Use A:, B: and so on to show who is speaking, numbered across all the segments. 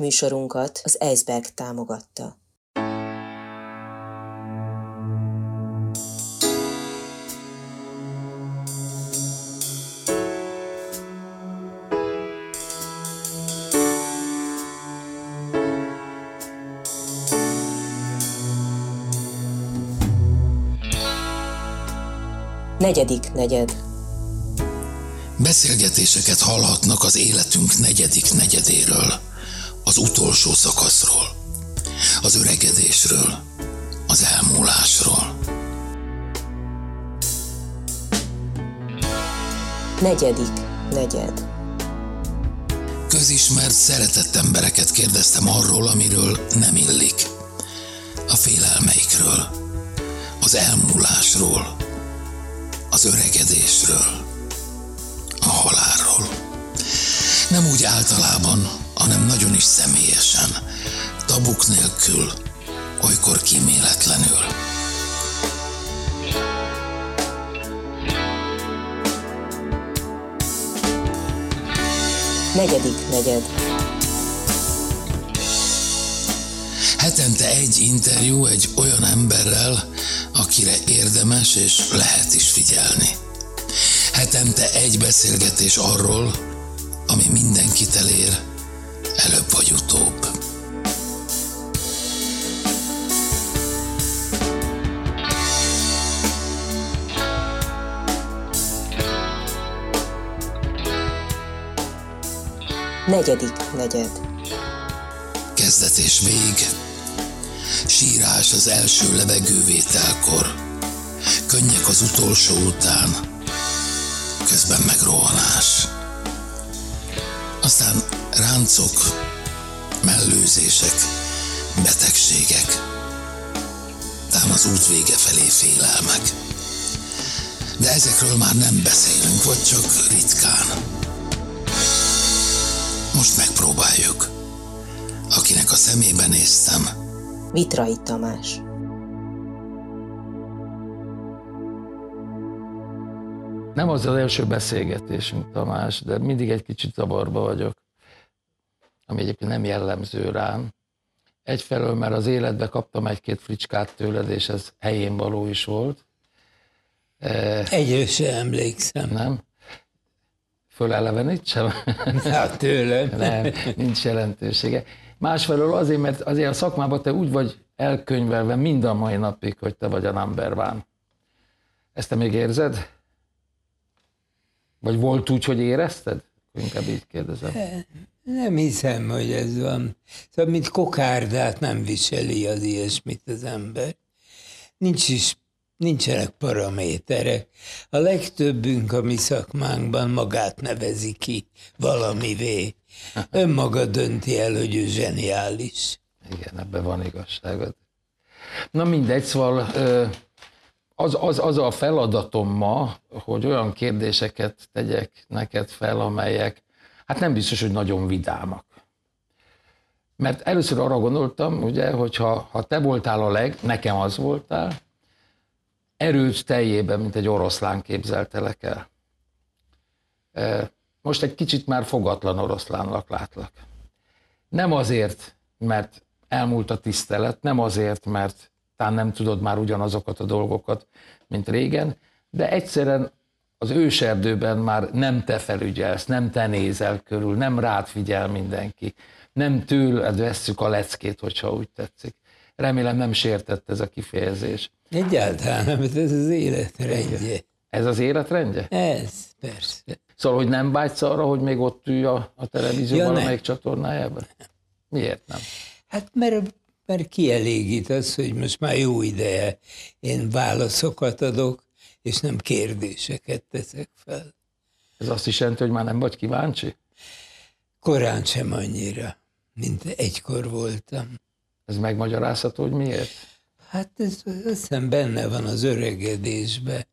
A: Műsorunkat az Eisberg támogatta. Negyedik negyed.
B: Beszélgetéseket hallhatnak az életünk negyedik negyedéről, az utolsó szakaszról, az öregedésről, az elmúlásról.
A: Negyedik negyed.
B: Közismert, szeretett embereket kérdeztem arról, amiről nem illik. A félelmeikről, az elmúlásról, az öregedésről, a halálról. Nem úgy általában, hanem nagyon is személyesen, tabuk nélkül, olykor kíméletlenül.
A: Negyedik negyed.
B: Hetente egy interjú egy olyan emberrel, akire érdemes és lehet is figyelni. Hetente egy beszélgetés arról, ami mindenkit elér, utóbb.
A: Negyedik negyed.
B: Kezdet és vég. Sírás az első levegővételkor. Könnyek az utolsó után. Közben meg rohanás. Aztán ráncok, mellőzések, betegségek. Tám az út vége felé félelmek. De ezekről már nem beszélünk, vagy csak ritkán. Most megpróbáljuk. Akinek a szemébe néztem,
A: Vitrai Tamás.
C: Nem az az első beszélgetésünk, Tamás, de mindig egy kicsit zavarba vagyok, ami egyébként nem jellemző rám. Egyfelől, mert az életbe kaptam egy-két fricskát tőled, és ez helyén való is volt.
D: Egyre se emlékszem.
C: Nem? Fölelevenítsem?
D: Hát tőlem.
C: Nem, nincs jelentősége. Másfelől azért, mert azért a szakmában te úgy vagy elkönyvelve mind a mai napig, hogy te vagy a number one. Ezt te még érzed? Vagy volt úgy, hogy érezted? Inkább így kérdezem.
D: Nem hiszem, hogy ez van. Szóval, mint kokárdát nem viseli az ilyesmit az ember. Nincs is, nincsenek paraméterek. A legtöbbünk a mi szakmánkban magát nevezi ki valamivé. Önmaga dönti el, hogy ő zseniális.
C: Igen, ebben van igazságod. Na mindegy, szóval az, az, az a feladatom ma, hogy olyan kérdéseket tegyek neked fel, amelyek hát nem biztos, hogy nagyon vidámak. Mert először arra gondoltam, ugye, hogy ha, ha te voltál a leg, nekem az voltál, erőt teljében, mint egy oroszlán képzeltelek el. Most egy kicsit már fogatlan oroszlánnak látlak. Nem azért, mert elmúlt a tisztelet, nem azért, mert talán nem tudod már ugyanazokat a dolgokat, mint régen, de egyszerűen az őserdőben már nem te felügyelsz, nem te nézel körül, nem rád figyel mindenki, nem tőled vesszük a leckét, hogyha úgy tetszik. Remélem nem sértett ez a kifejezés.
D: Egyáltalán nem, ez az életrendje.
C: Ez az életrendje?
D: Ez, persze.
C: Szóval, hogy nem vágysz arra, hogy még ott ülj a, a televízió
D: Ja, nem.
C: valamelyik csatornájában? Miért nem?
D: Hát mert, mert kielégít az, hogy most már jó ideje én válaszokat adok, és nem kérdéseket teszek fel.
C: Ez azt is jelenti, hogy már nem vagy kíváncsi?
D: Korán sem annyira, mint egykor voltam.
C: Ez megmagyarázható, hogy miért?
D: Hát ez azt hiszem benne van az öregedésbe,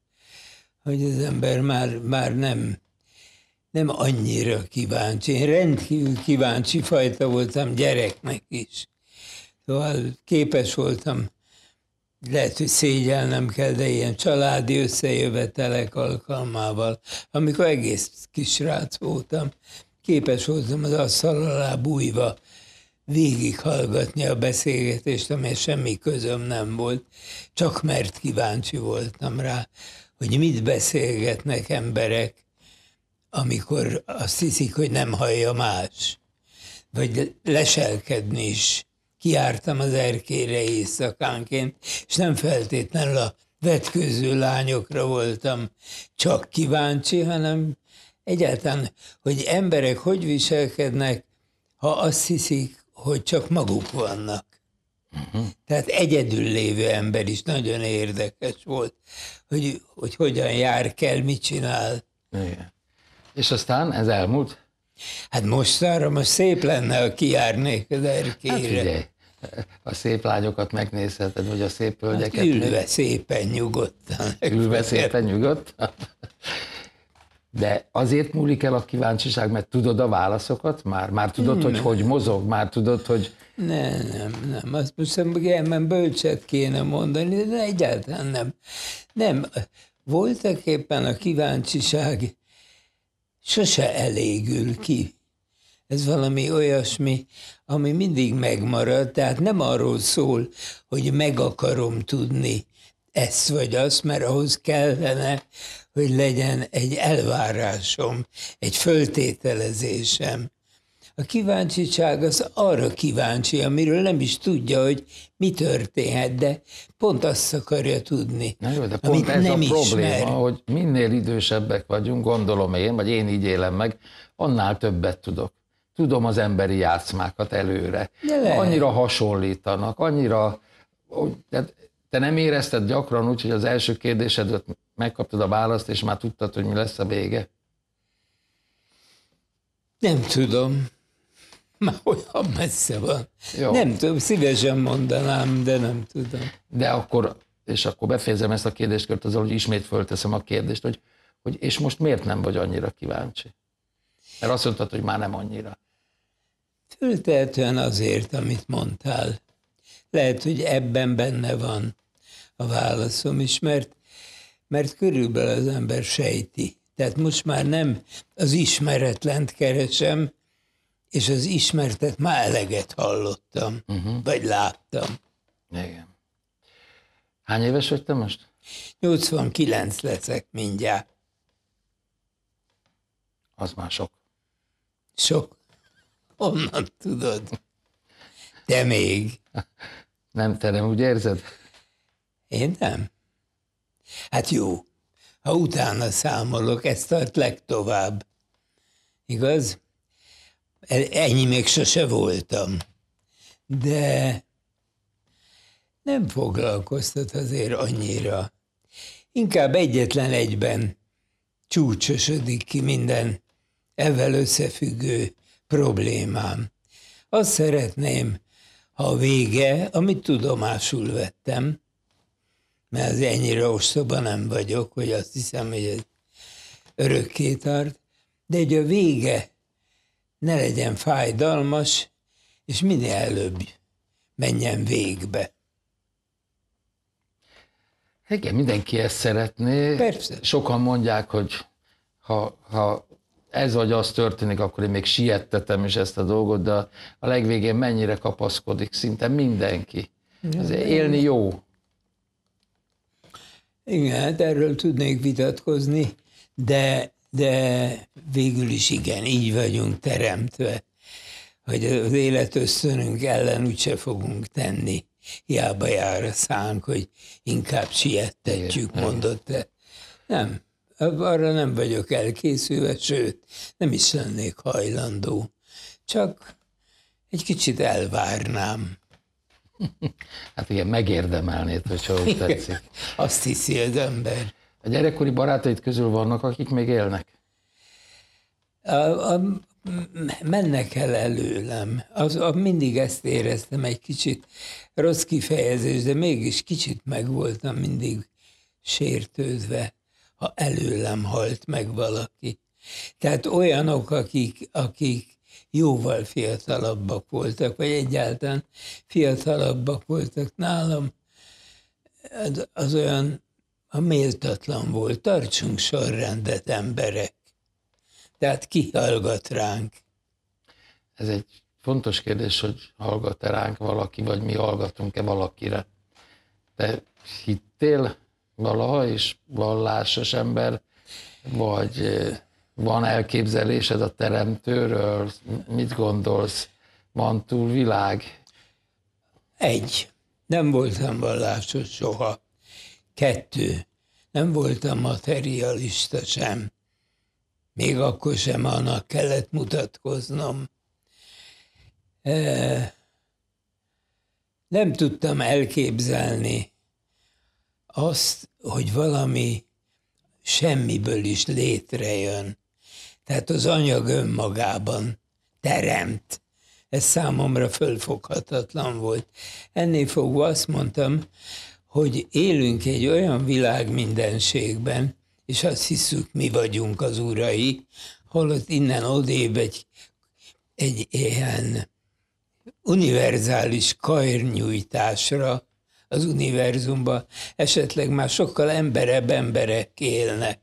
D: hogy az ember már, már nem, nem annyira kíváncsi. Én rendkívül kíváncsi fajta voltam gyereknek is. Szóval képes voltam, lehet, hogy szégyelnem kell, de ilyen családi összejövetelek alkalmával, amikor egész kisrác voltam, képes voltam az asztal alá bújva végighallgatni a beszélgetést, amely semmi közöm nem volt, csak mert kíváncsi voltam rá, hogy mit beszélgetnek emberek, amikor azt hiszik, hogy nem hallja más. Vagy leselkedni is. Kiártam az erkére éjszakánként, és nem feltétlenül a vetkőző lányokra voltam csak kíváncsi, hanem egyáltalán, hogy emberek hogy viselkednek, ha azt hiszik, hogy csak maguk vannak. Uh-huh. Tehát egyedül lévő ember is nagyon érdekes volt, hogy, hogy hogyan jár kell, mit csinál.
C: Igen. És aztán ez elmúlt?
D: Hát most arra most szép lenne, ha kijárnék az erkére. Hát figyelj,
C: a szép lányokat megnézheted, vagy a szép hölgyeket. Hát
D: ülve szépen nyugodtan.
C: Ülve szépen nyugodtan. De azért múlik el a kíváncsiság, mert tudod a válaszokat már? Már tudod, nem. hogy hogy mozog? Már tudod, hogy...
D: Nem, nem, nem. Azt most nem bölcset kéne mondani, de egyáltalán nem. Nem. Voltak éppen a kíváncsiság sose elégül ki. Ez valami olyasmi, ami mindig megmarad, tehát nem arról szól, hogy meg akarom tudni ezt vagy azt, mert ahhoz kellene, hogy legyen egy elvárásom, egy föltételezésem. A kíváncsiság az arra kíváncsi, amiről nem is tudja, hogy mi történhet, de pont azt akarja tudni.
C: Na jó, de pont ez nem a probléma, ismer. hogy minél idősebbek vagyunk, gondolom én, vagy én így élem meg, annál többet tudok. Tudom az emberi játszmákat előre. Annyira hasonlítanak, annyira... Tehát te nem érezted gyakran úgy, hogy az első kérdésedet megkaptad a választ, és már tudtad, hogy mi lesz a vége?
D: Nem tudom. Már olyan messze van. Jó. Nem tudom, szívesen mondanám, de nem tudom.
C: De akkor, és akkor befejezem ezt a kérdéskört azzal, hogy ismét fölteszem a kérdést, hogy, hogy és most miért nem vagy annyira kíváncsi? Mert azt mondtad, hogy már nem annyira.
D: Föltehetően azért, amit mondtál. Lehet, hogy ebben benne van a válaszom is, mert, mert körülbelül az ember sejti. Tehát most már nem az ismeretlent keresem, és az ismertet már eleget hallottam, uh-huh. vagy láttam.
C: Igen. Hány éves vagy te most?
D: 89 leszek mindjárt.
C: Az már sok.
D: Sok. Honnan tudod? Te még.
C: Nem, te nem úgy érzed?
D: Én nem. Hát jó, ha utána számolok, ezt tart legtovább. Igaz? E, ennyi még sose voltam. De nem foglalkoztat azért annyira. Inkább egyetlen egyben csúcsosodik ki minden ezzel összefüggő problémám. Azt szeretném, ha a vége, amit tudomásul vettem, mert az ennyire ostoba nem vagyok, hogy azt hiszem, hogy ez örökké tart, de hogy a vége ne legyen fájdalmas, és minél előbb menjen végbe.
C: Igen, mindenki ezt szeretné.
D: Persze.
C: Sokan mondják, hogy ha, ha ez vagy az történik, akkor én még siettetem is ezt a dolgot, de a legvégén mennyire kapaszkodik szinte mindenki. Ez élni jó.
D: Igen, hát erről tudnék vitatkozni, de, de végül is igen, így vagyunk teremtve, hogy az élet ösztönünk ellen úgyse fogunk tenni. Hiába jár a szánk, hogy inkább siettetjük, mondott te. Nem, arra nem vagyok elkészülve, sőt, nem is lennék hajlandó. Csak egy kicsit elvárnám.
C: Hát igen, megérdemelnéd, hogyha úgy tetszik.
D: Azt hiszi az ember.
C: A gyerekkori barátaid közül vannak, akik még élnek?
D: A, a, mennek el előlem. Az, a, mindig ezt éreztem egy kicsit rossz kifejezés, de mégis kicsit meg voltam mindig sértődve, ha előlem halt meg valaki. Tehát olyanok, akik, akik jóval fiatalabbak voltak, vagy egyáltalán fiatalabbak voltak nálam, az, olyan a méltatlan volt. Tartsunk sorrendet, emberek. Tehát kihallgat ránk.
C: Ez egy fontos kérdés, hogy hallgat-e ránk valaki, vagy mi hallgatunk-e valakire. Te hittél valaha is vallásos ember, vagy van elképzelésed a teremtőről? Mit gondolsz? Van túl világ?
D: Egy. Nem voltam vallásos soha. Kettő. Nem voltam materialista sem. Még akkor sem annak kellett mutatkoznom. Nem tudtam elképzelni azt, hogy valami semmiből is létrejön. Tehát az anyag önmagában teremt. Ez számomra fölfoghatatlan volt. Ennél fogva azt mondtam, hogy élünk egy olyan világ mindenségben, és azt hiszük, mi vagyunk az urai, holott innen odébb egy, egy ilyen univerzális kajrnyújtásra az univerzumban esetleg már sokkal emberebb emberek élnek.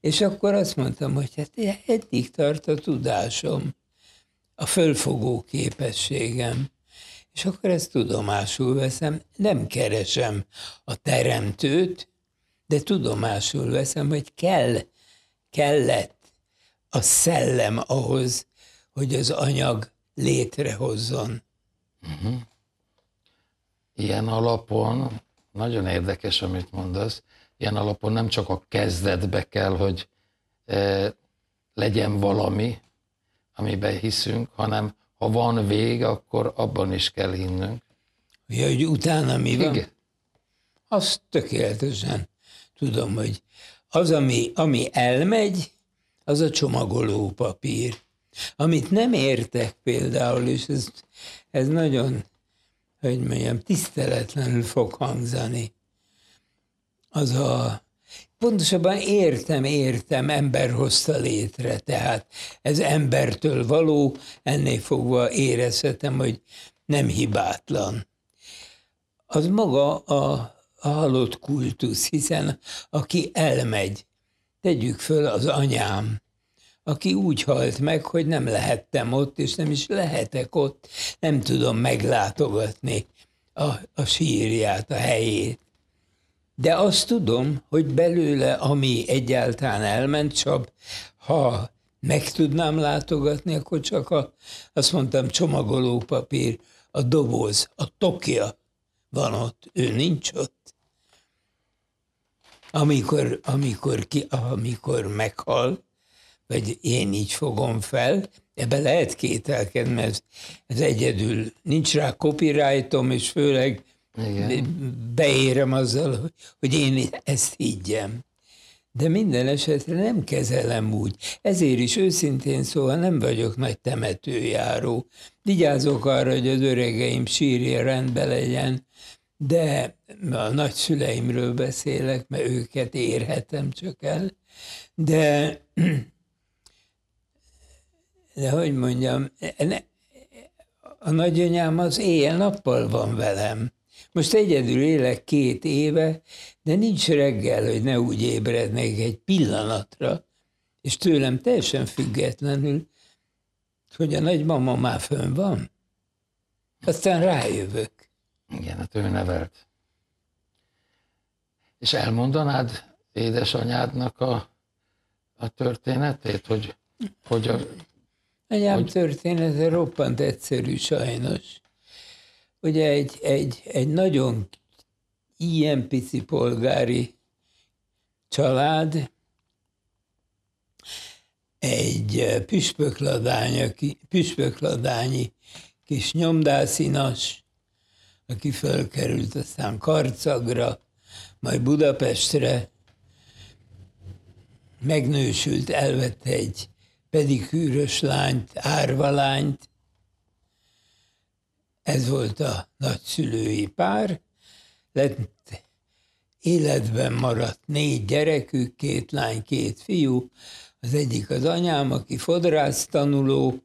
D: És akkor azt mondtam, hogy hát eddig tart a tudásom, a fölfogó képességem. És akkor ezt tudomásul veszem, nem keresem a teremtőt, de tudomásul veszem, hogy kell, kellett a szellem ahhoz, hogy az anyag létrehozzon. Uh-huh.
C: Ilyen alapon, nagyon érdekes, amit mondasz, ilyen alapon nem csak a kezdetbe kell, hogy e, legyen valami, amiben hiszünk, hanem ha van vég, akkor abban is kell hinnünk.
D: Ja, hogy utána mi van? Igen. Azt tökéletesen tudom, hogy az, ami, ami elmegy, az a csomagoló papír. Amit nem értek például, és ez, ez nagyon, hogy mondjam, tiszteletlenül fog hangzani, az a Pontosabban értem, értem, ember hozta létre, tehát ez embertől való, ennél fogva érezhetem, hogy nem hibátlan. Az maga a, a halott kultusz, hiszen aki elmegy, tegyük föl az anyám, aki úgy halt meg, hogy nem lehettem ott, és nem is lehetek ott, nem tudom meglátogatni a, a sírját, a helyét. De azt tudom, hogy belőle, ami egyáltalán elment, csak ha meg tudnám látogatni, akkor csak a, azt mondtam, csomagolópapír, a doboz, a tokja van ott, ő nincs ott. Amikor, amikor, ki, amikor meghal, vagy én így fogom fel, ebbe lehet kételkedni, mert ez, egyedül nincs rá copyrightom, és főleg igen. beérem azzal, hogy én ezt higgyem. De minden esetre nem kezelem úgy. Ezért is őszintén szóval nem vagyok nagy temetőjáró. Vigyázok arra, hogy az öregeim sírja rendben legyen, de a nagyszüleimről beszélek, mert őket érhetem csak el. De, de hogy mondjam, a nagyanyám az éjjel-nappal van velem. Most egyedül élek két éve, de nincs reggel, hogy ne úgy ébrednék egy pillanatra, és tőlem teljesen függetlenül, hogy a nagymama már fönn van. Aztán rájövök.
C: Igen, hát ő nevelt. És elmondanád édesanyádnak a, a történetét, hogy, hogy a,
D: Anyám hogy... története roppant egyszerű sajnos. Ugye egy, egy, egy nagyon ilyen pici polgári család, egy eh, püspökladány, püspökladányi kis nyomdászinas, aki fölkerült aztán Karcagra, majd Budapestre, megnősült, elvette egy pedikűrös lányt, árvalányt, ez volt a nagyszülői pár, lett életben maradt négy gyerekük, két lány, két fiú, az egyik az anyám, aki fodrász tanuló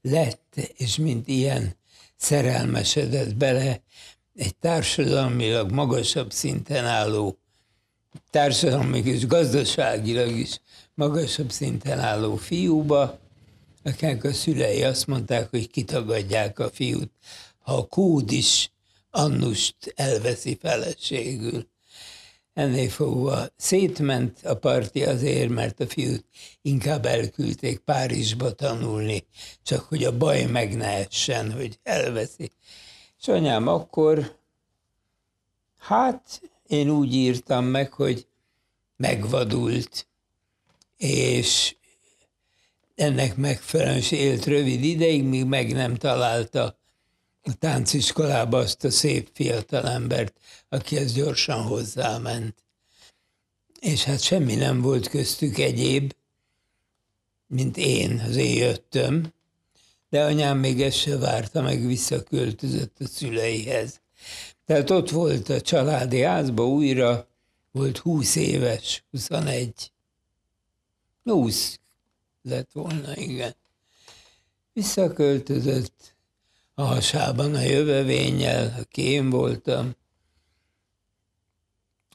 D: lett, és mint ilyen szerelmesedett bele egy társadalmilag magasabb szinten álló, társadalmi és gazdaságilag is magasabb szinten álló fiúba, akinek a szülei azt mondták, hogy kitagadják a fiút, ha a kód is Annust elveszi feleségül. Ennél fogva szétment a parti azért, mert a fiút inkább elküldték Párizsba tanulni, csak hogy a baj meg ne essen, hogy elveszi. És anyám akkor, hát én úgy írtam meg, hogy megvadult, és ennek megfelelően élt rövid ideig, míg meg nem találta a tánciskolába azt a szép fiatalembert, aki ez gyorsan hozzáment. És hát semmi nem volt köztük egyéb, mint én, az én jöttem, de anyám még ezt se várta, meg visszaköltözött a szüleihez. Tehát ott volt a családi házba újra, volt 20 éves, 21. 20 lett volna, igen. Visszaköltözött a hasában a jövevénnyel, aki én voltam,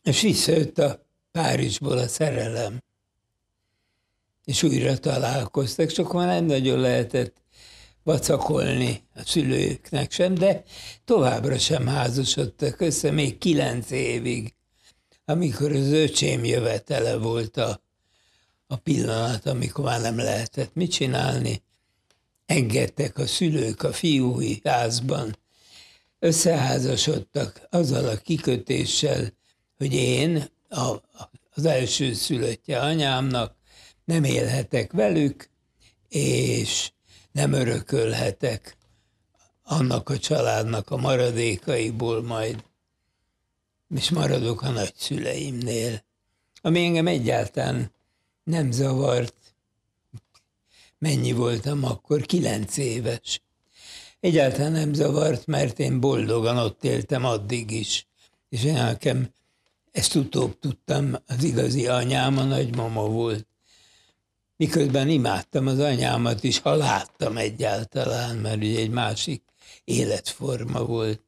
D: és visszajött a Párizsból a szerelem. És újra találkoztak, csak már nem nagyon lehetett vacakolni a szülőknek sem, de továbbra sem házasodtak össze, még kilenc évig, amikor az öcsém jövetele volt a, a pillanat, amikor már nem lehetett mit csinálni, engedtek a szülők a fiúi házban, összeházasodtak azzal a kikötéssel, hogy én, a, az első szülöttje anyámnak, nem élhetek velük, és nem örökölhetek annak a családnak a maradékaiból majd, és maradok a nagyszüleimnél. Ami engem egyáltalán nem zavart, mennyi voltam akkor, kilenc éves. Egyáltalán nem zavart, mert én boldogan ott éltem addig is. És én nekem ezt utóbb tudtam, az igazi anyám a nagymama volt. Miközben imádtam az anyámat is, ha láttam egyáltalán, mert ugye egy másik életforma volt.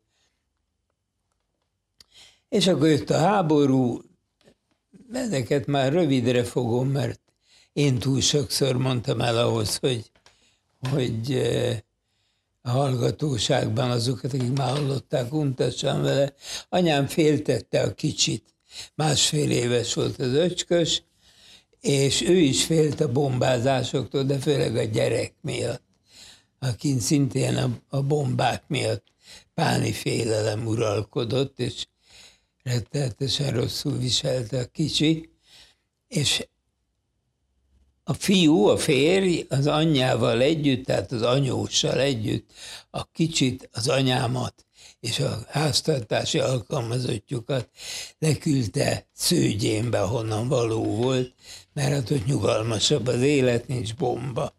D: És akkor jött a háború, ezeket már rövidre fogom, mert én túl sokszor mondtam el ahhoz, hogy, hogy a hallgatóságban azokat, akik már hallották, untassam vele. Anyám féltette a kicsit. Másfél éves volt az öcskös, és ő is félt a bombázásoktól, de főleg a gyerek miatt, akin szintén a, a bombák miatt páni félelem uralkodott, és rettenetesen rosszul viselte a kicsi, és a fiú, a férj az anyjával együtt, tehát az anyóssal együtt, a kicsit az anyámat és a háztartási alkalmazottjukat leküldte Szőgyénbe, honnan való volt, mert hát ott nyugalmasabb az élet, nincs bomba.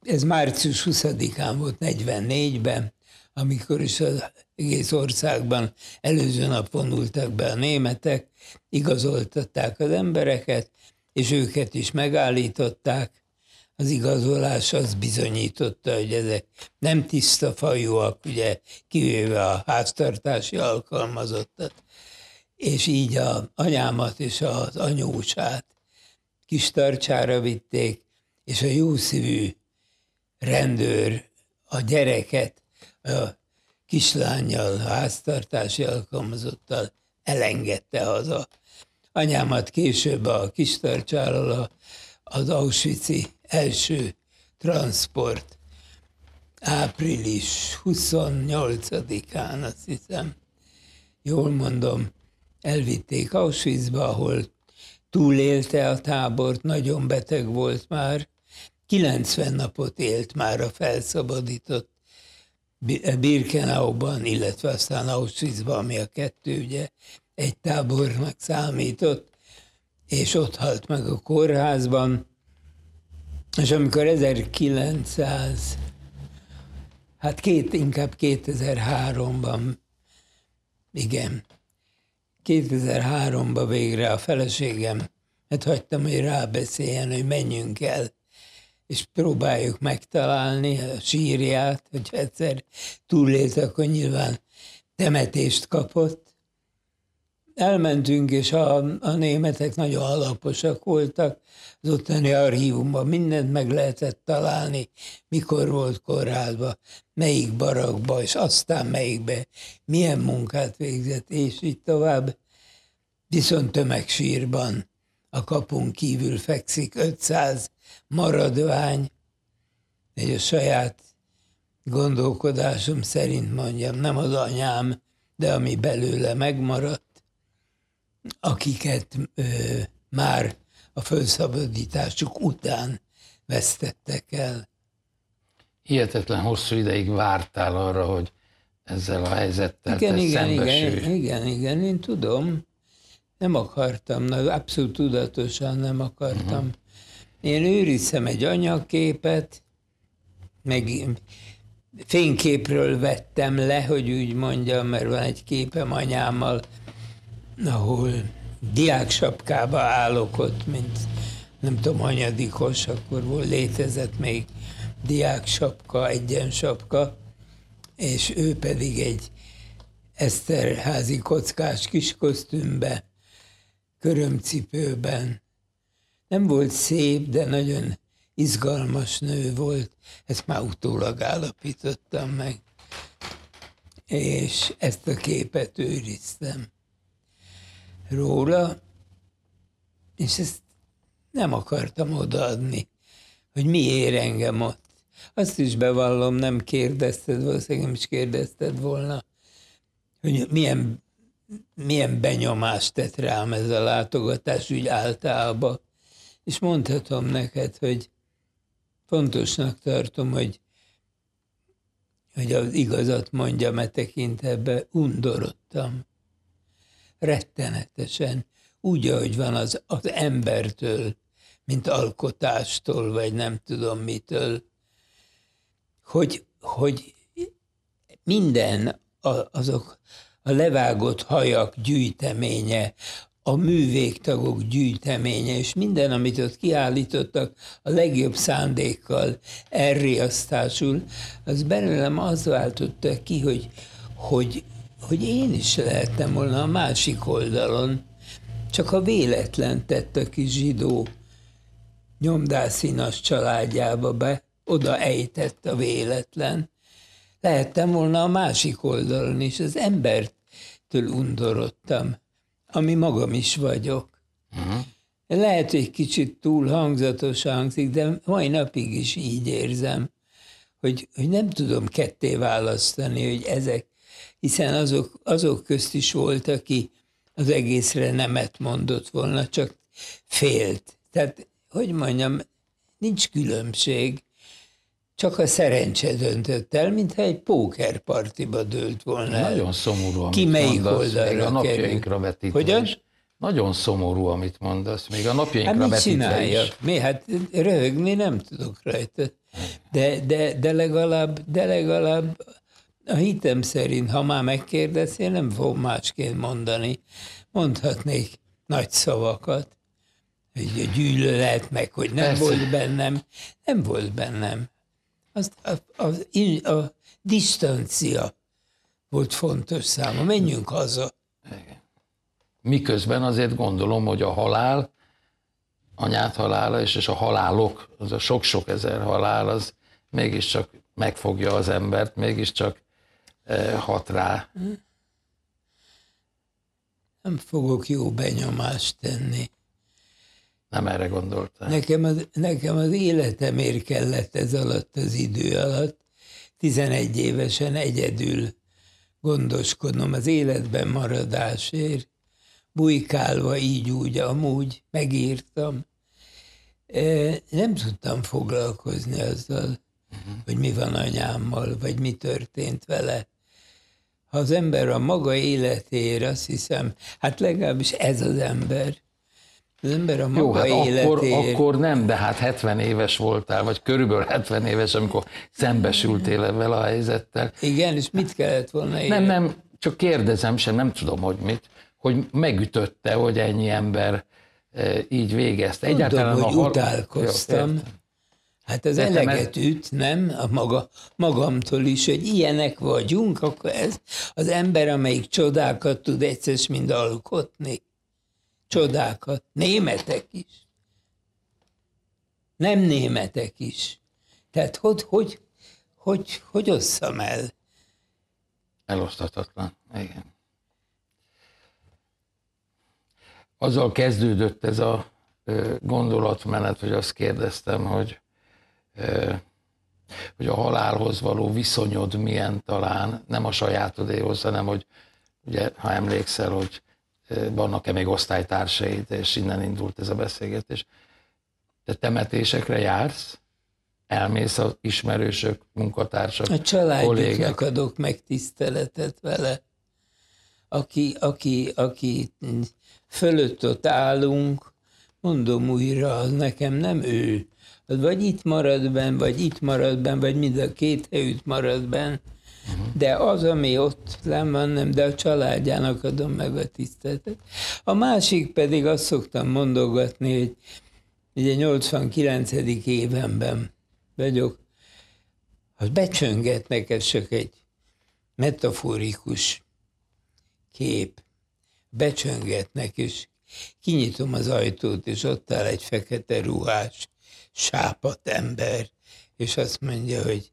D: Ez március 20-án volt 44-ben, amikor is az egész országban előző nap vonultak be a németek, igazoltatták az embereket, és őket is megállították. Az igazolás az bizonyította, hogy ezek nem tiszta fajúak, ugye kivéve a háztartási alkalmazottat. És így a anyámat és az anyósát kis tartsára vitték, és a jószívű rendőr a gyereket a kislányjal, háztartási alkalmazottal elengedte haza. Anyámat később a Kistarcsállal az Auschwitz első transport április 28-án, azt hiszem, jól mondom, elvitték Auschwitzba, ahol túlélte a tábort, nagyon beteg volt már, 90 napot élt már a felszabadított Birkenauban, illetve aztán Auschwitzban, ami a kettő ugye egy tábornak számított, és ott halt meg a kórházban, és amikor 1900, hát két, inkább 2003-ban, igen, 2003-ban végre a feleségem, hát hagytam, hogy rábeszéljen, hogy menjünk el, és próbáljuk megtalálni a sírját, hogy egyszer túlélt, akkor nyilván temetést kapott, elmentünk, és a, a németek nagyon alaposak voltak, az ottani archívumban mindent meg lehetett találni, mikor volt korrálva, melyik barakba, és aztán melyikbe, milyen munkát végzett, és így tovább. Viszont tömegsírban a kapun kívül fekszik 500 maradvány, egy a saját gondolkodásom szerint mondjam, nem az anyám, de ami belőle megmaradt, akiket ö, már a felszabadításuk után vesztettek el.
C: Hihetetlen hosszú ideig vártál arra, hogy ezzel a helyzettel
D: igen,
C: te
D: igen,
C: szembesülj.
D: igen, igen, igen, én tudom. Nem akartam, abszolút tudatosan nem akartam. Uh-huh. Én őriztem egy anyagképet, meg fényképről vettem le, hogy úgy mondjam, mert van egy képem anyámmal, ahol diáksapkába állok ott, mint nem tudom, anyadikos, akkor volt, létezett még diáksapka, egyensapka, és ő pedig egy Eszterházi kockás kis kosztümbe, körömcipőben. Nem volt szép, de nagyon izgalmas nő volt, ezt már utólag állapítottam meg, és ezt a képet őriztem róla, és ezt nem akartam odaadni, hogy mi ér engem ott. Azt is bevallom, nem kérdezted, valószínűleg nem is kérdezted volna, hogy milyen, milyen benyomást tett rám ez a látogatás úgy általában. És mondhatom neked, hogy fontosnak tartom, hogy, hogy az igazat mondjam e tekintetben, undorodtam. Rettenetesen. Úgy, ahogy van az, az embertől, mint alkotástól, vagy nem tudom mitől, hogy, hogy minden azok a levágott hajak gyűjteménye, a művégtagok gyűjteménye, és minden, amit ott kiállítottak a legjobb szándékkal elriasztásul, az belőlem az váltotta ki, hogy, hogy, hogy én is lehettem volna a másik oldalon, csak a véletlen tett a kis zsidó nyomdászinas családjába be, oda ejtett a véletlen. Lehettem volna a másik oldalon is, az embertől undorodtam ami magam is vagyok. Uh-huh. Lehet, hogy kicsit túl hangzatos hangzik, de mai napig is így érzem, hogy, hogy nem tudom ketté választani, hogy ezek, hiszen azok, azok közt is volt, aki az egészre nemet mondott volna, csak félt. Tehát, hogy mondjam, nincs különbség. Csak a szerencse döntött el, mintha egy pókerpartiba dőlt volna
C: Nagyon szomorú, amit
D: Ki melyik
C: mondasz,
D: oldalra
C: még a napjainkra vetítve
D: Hogyan?
C: is. Nagyon szomorú, amit mondasz, még a napjainkra
D: Hát mit csináljak?
C: is.
D: Mi? Hát röhögni nem tudok rajta. De, de, de, legalább, de legalább a hitem szerint, ha már megkérdez, én nem fogom másként mondani. Mondhatnék nagy szavakat, hogy a gyűlölet, meg hogy nem
C: Persze.
D: volt bennem. Nem volt bennem. Azt a, a, a, a distancia volt fontos száma. Menjünk haza.
C: Miközben azért gondolom, hogy a halál, anyát halála és, és a halálok, az a sok-sok ezer halál, az mégiscsak megfogja az embert, mégiscsak eh, hat rá.
D: Nem fogok jó benyomást tenni.
C: Nem erre gondoltál.
D: Nekem az, nekem az életemért kellett ez alatt az idő alatt, 11 évesen egyedül gondoskodnom az életben maradásért, bujkálva így úgy, amúgy megírtam. E, Nem tudtam foglalkozni azzal, uh-huh. hogy mi van anyámmal, vagy mi történt vele. Ha az ember a maga életéért, azt hiszem, hát legalábbis ez az ember, az ember a maga
C: Jó, hát akkor,
D: életéért.
C: akkor nem, de hát 70 éves voltál, vagy körülbelül 70 éves, amikor szembesültél ezzel a helyzettel.
D: Igen, és mit kellett volna érni?
C: Nem, nem, csak kérdezem sem, nem tudom, hogy mit, hogy megütötte, hogy ennyi ember e, így végezte.
D: Tudom,
C: Egyáltalán
D: hogy
C: hal-
D: utálkoztam.
C: Jó, értem.
D: Hát az eleget üt, nem? A maga, magamtól is, hogy ilyenek vagyunk, akkor ez az ember, amelyik csodákat tud egyszer mind alkotni. Csodákat. Németek is. Nem németek is. Tehát hogy, hogy, hogy, hogy osszam el?
C: Elosztatatlan. Igen. Azzal kezdődött ez a gondolatmenet, hogy azt kérdeztem, hogy, hogy a halálhoz való viszonyod milyen talán, nem a sajátodéhoz, hanem hogy ugye, ha emlékszel, hogy vannak-e még osztálytársaid, és innen indult ez a beszélgetés. Te temetésekre jársz? Elmész az ismerősök, munkatársak,
D: A családjuknak adok meg tiszteletet vele. Aki, aki, aki fölött ott állunk, mondom újra, az nekem nem ő. Az vagy itt marad benn, vagy itt marad benn, vagy mind a két helyütt marad benn. De az, ami ott nem van, nem, de a családjának adom meg a tiszteletet. A másik pedig azt szoktam mondogatni, hogy ugye 89. évenben vagyok, az becsöngetnek, ez csak egy metaforikus kép. Becsöngetnek, és kinyitom az ajtót, és ott áll egy fekete ruhás, sápat ember, és azt mondja, hogy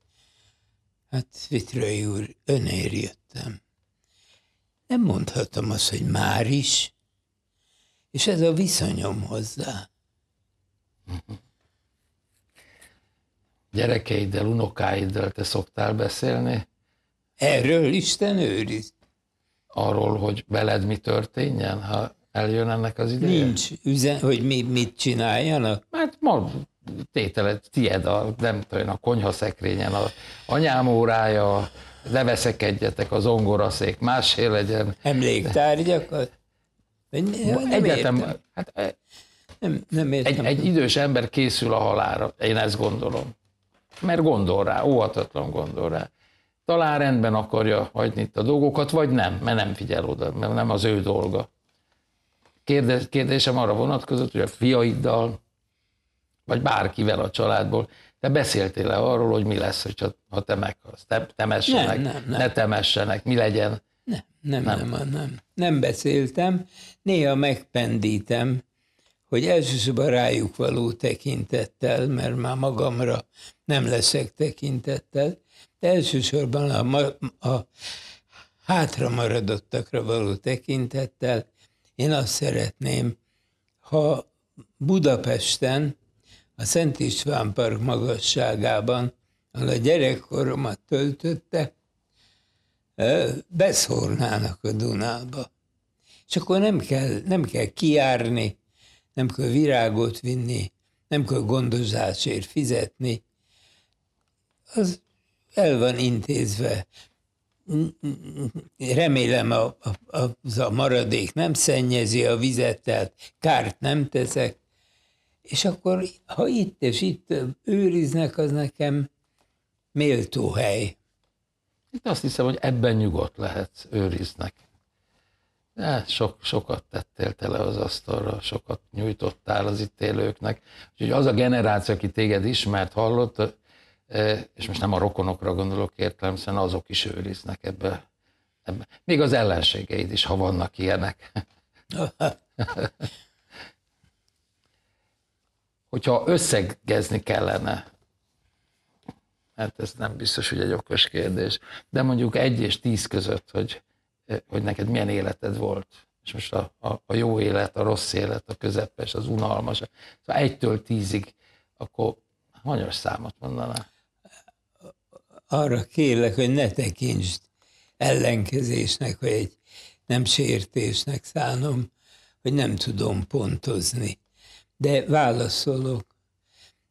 D: hát Vitrői úr, önér jöttem. Nem mondhatom azt, hogy már is, és ez a viszonyom hozzá.
C: Gyerekeiddel, unokáiddal te szoktál beszélni
D: Erről Isten őriz.
C: arról, hogy veled mi történjen, ha eljön ennek az ideje?
D: Nincs üzen, hogy mi, mit csináljanak.
C: Hát ma tételed, tied a, nem tudom, a konyhaszekrényen, a anyám órája, leveszekedjetek az ongoraszék, másé legyen.
D: Emléktárgyakat? Nem
C: Egyetem,
D: értem.
C: hát
D: Nem, nem értem.
C: egy, egy idős ember készül a halára, én ezt gondolom. Mert gondol rá, óhatatlan gondol rá. Talán rendben akarja hagyni itt a dolgokat, vagy nem, mert nem figyel oda, mert nem az ő dolga. Kérdez, kérdésem arra vonatkozott, hogy a fiaiddal, vagy bárkivel a családból, te beszéltél-e arról, hogy mi lesz, hogyha, ha te meghalsz? Te, temessenek,
D: Nem, nem, nem.
C: ne temessenek, mi legyen?
D: Nem, nem, nem, nem, nem. Nem beszéltem. Néha megpendítem, hogy elsősorban rájuk való tekintettel, mert már magamra nem leszek tekintettel, de elsősorban a, ma- a hátra maradottakra való tekintettel én azt szeretném, ha Budapesten, a Szent István Park magasságában, ahol a gyerekkoromat töltötte, beszórnának a Dunába. És akkor nem kell, nem kell kiárni, nem kell virágot vinni, nem kell gondozásért fizetni. Az el van intézve. Remélem a, a, az a maradék nem szennyezi a vizet, tehát kárt nem teszek. És akkor, ha itt és itt őriznek, az nekem méltó hely.
C: Itt azt hiszem, hogy ebben nyugodt lehetsz, őriznek. De sok, sokat tettél tele az asztalra, sokat nyújtottál az itt élőknek. Úgyhogy az a generáció, aki téged ismert, hallott, és most nem a rokonokra gondolok értelemszerűen, azok is őriznek ebbe, ebbe. Még az ellenségeid is, ha vannak ilyenek. Hogyha összegezni kellene, hát ez nem biztos, hogy egy okos kérdés, de mondjuk egy és tíz között, hogy, hogy neked milyen életed volt, és most a, a, a jó élet, a rossz élet, a közepes, az unalmas, szóval egytől tízig, akkor hanyas számot mondaná?
D: arra kérlek, hogy ne tekintsd ellenkezésnek, vagy egy nem sértésnek szánom, hogy nem tudom pontozni. De válaszolok.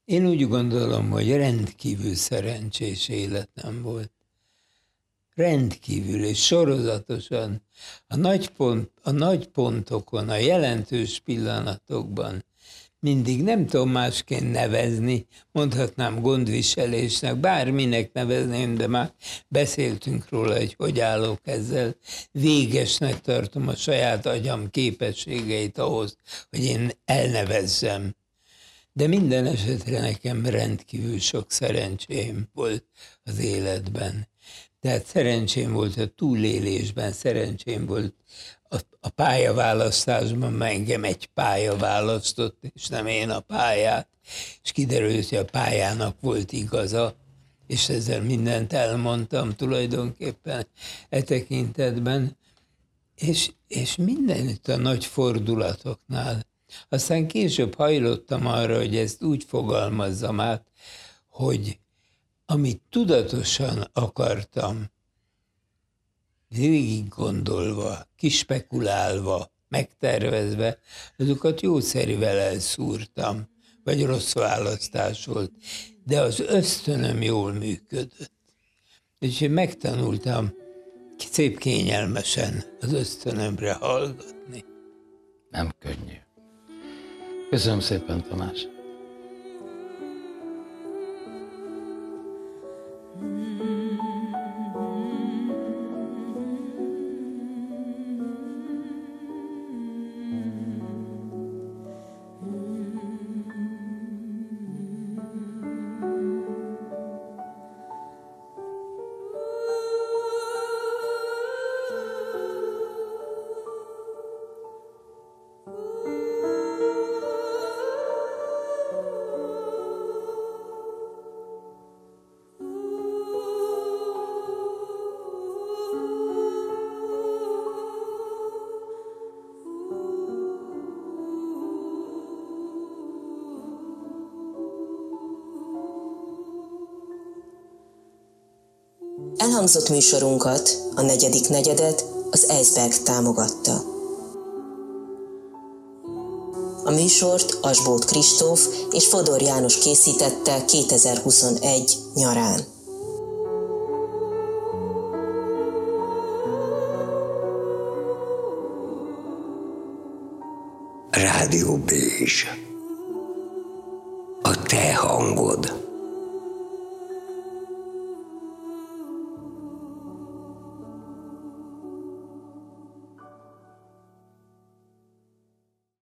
D: Én úgy gondolom, hogy rendkívül szerencsés életem volt. Rendkívül és sorozatosan a nagy, pont, a nagy pontokon, a jelentős pillanatokban mindig nem tudom másként nevezni, mondhatnám gondviselésnek, bárminek nevezném, de már beszéltünk róla, hogy hogy állok ezzel. Végesnek tartom a saját agyam képességeit ahhoz, hogy én elnevezzem. De minden esetre nekem rendkívül sok szerencsém volt az életben. Tehát szerencsém volt a túlélésben, szerencsém volt a, a pályaválasztásban, engem egy pálya választott, és nem én a pályát, és kiderült, hogy a pályának volt igaza, és ezzel mindent elmondtam tulajdonképpen e tekintetben, és, és mindenütt a nagy fordulatoknál. Aztán később hajlottam arra, hogy ezt úgy fogalmazzam át, hogy amit tudatosan akartam, végig gondolva, kispekulálva, megtervezve, azokat jószerűvel elszúrtam, vagy rossz választás volt, de az ösztönöm jól működött. És én megtanultam szép kényelmesen az ösztönömre hallgatni.
C: Nem könnyű. Köszönöm szépen, Tamás.
A: Elhangzott műsorunkat, a negyedik negyedet az Eisberg támogatta. A műsort Asbót Kristóf és Fodor János készítette 2021 nyarán.
D: Rádió Bézs.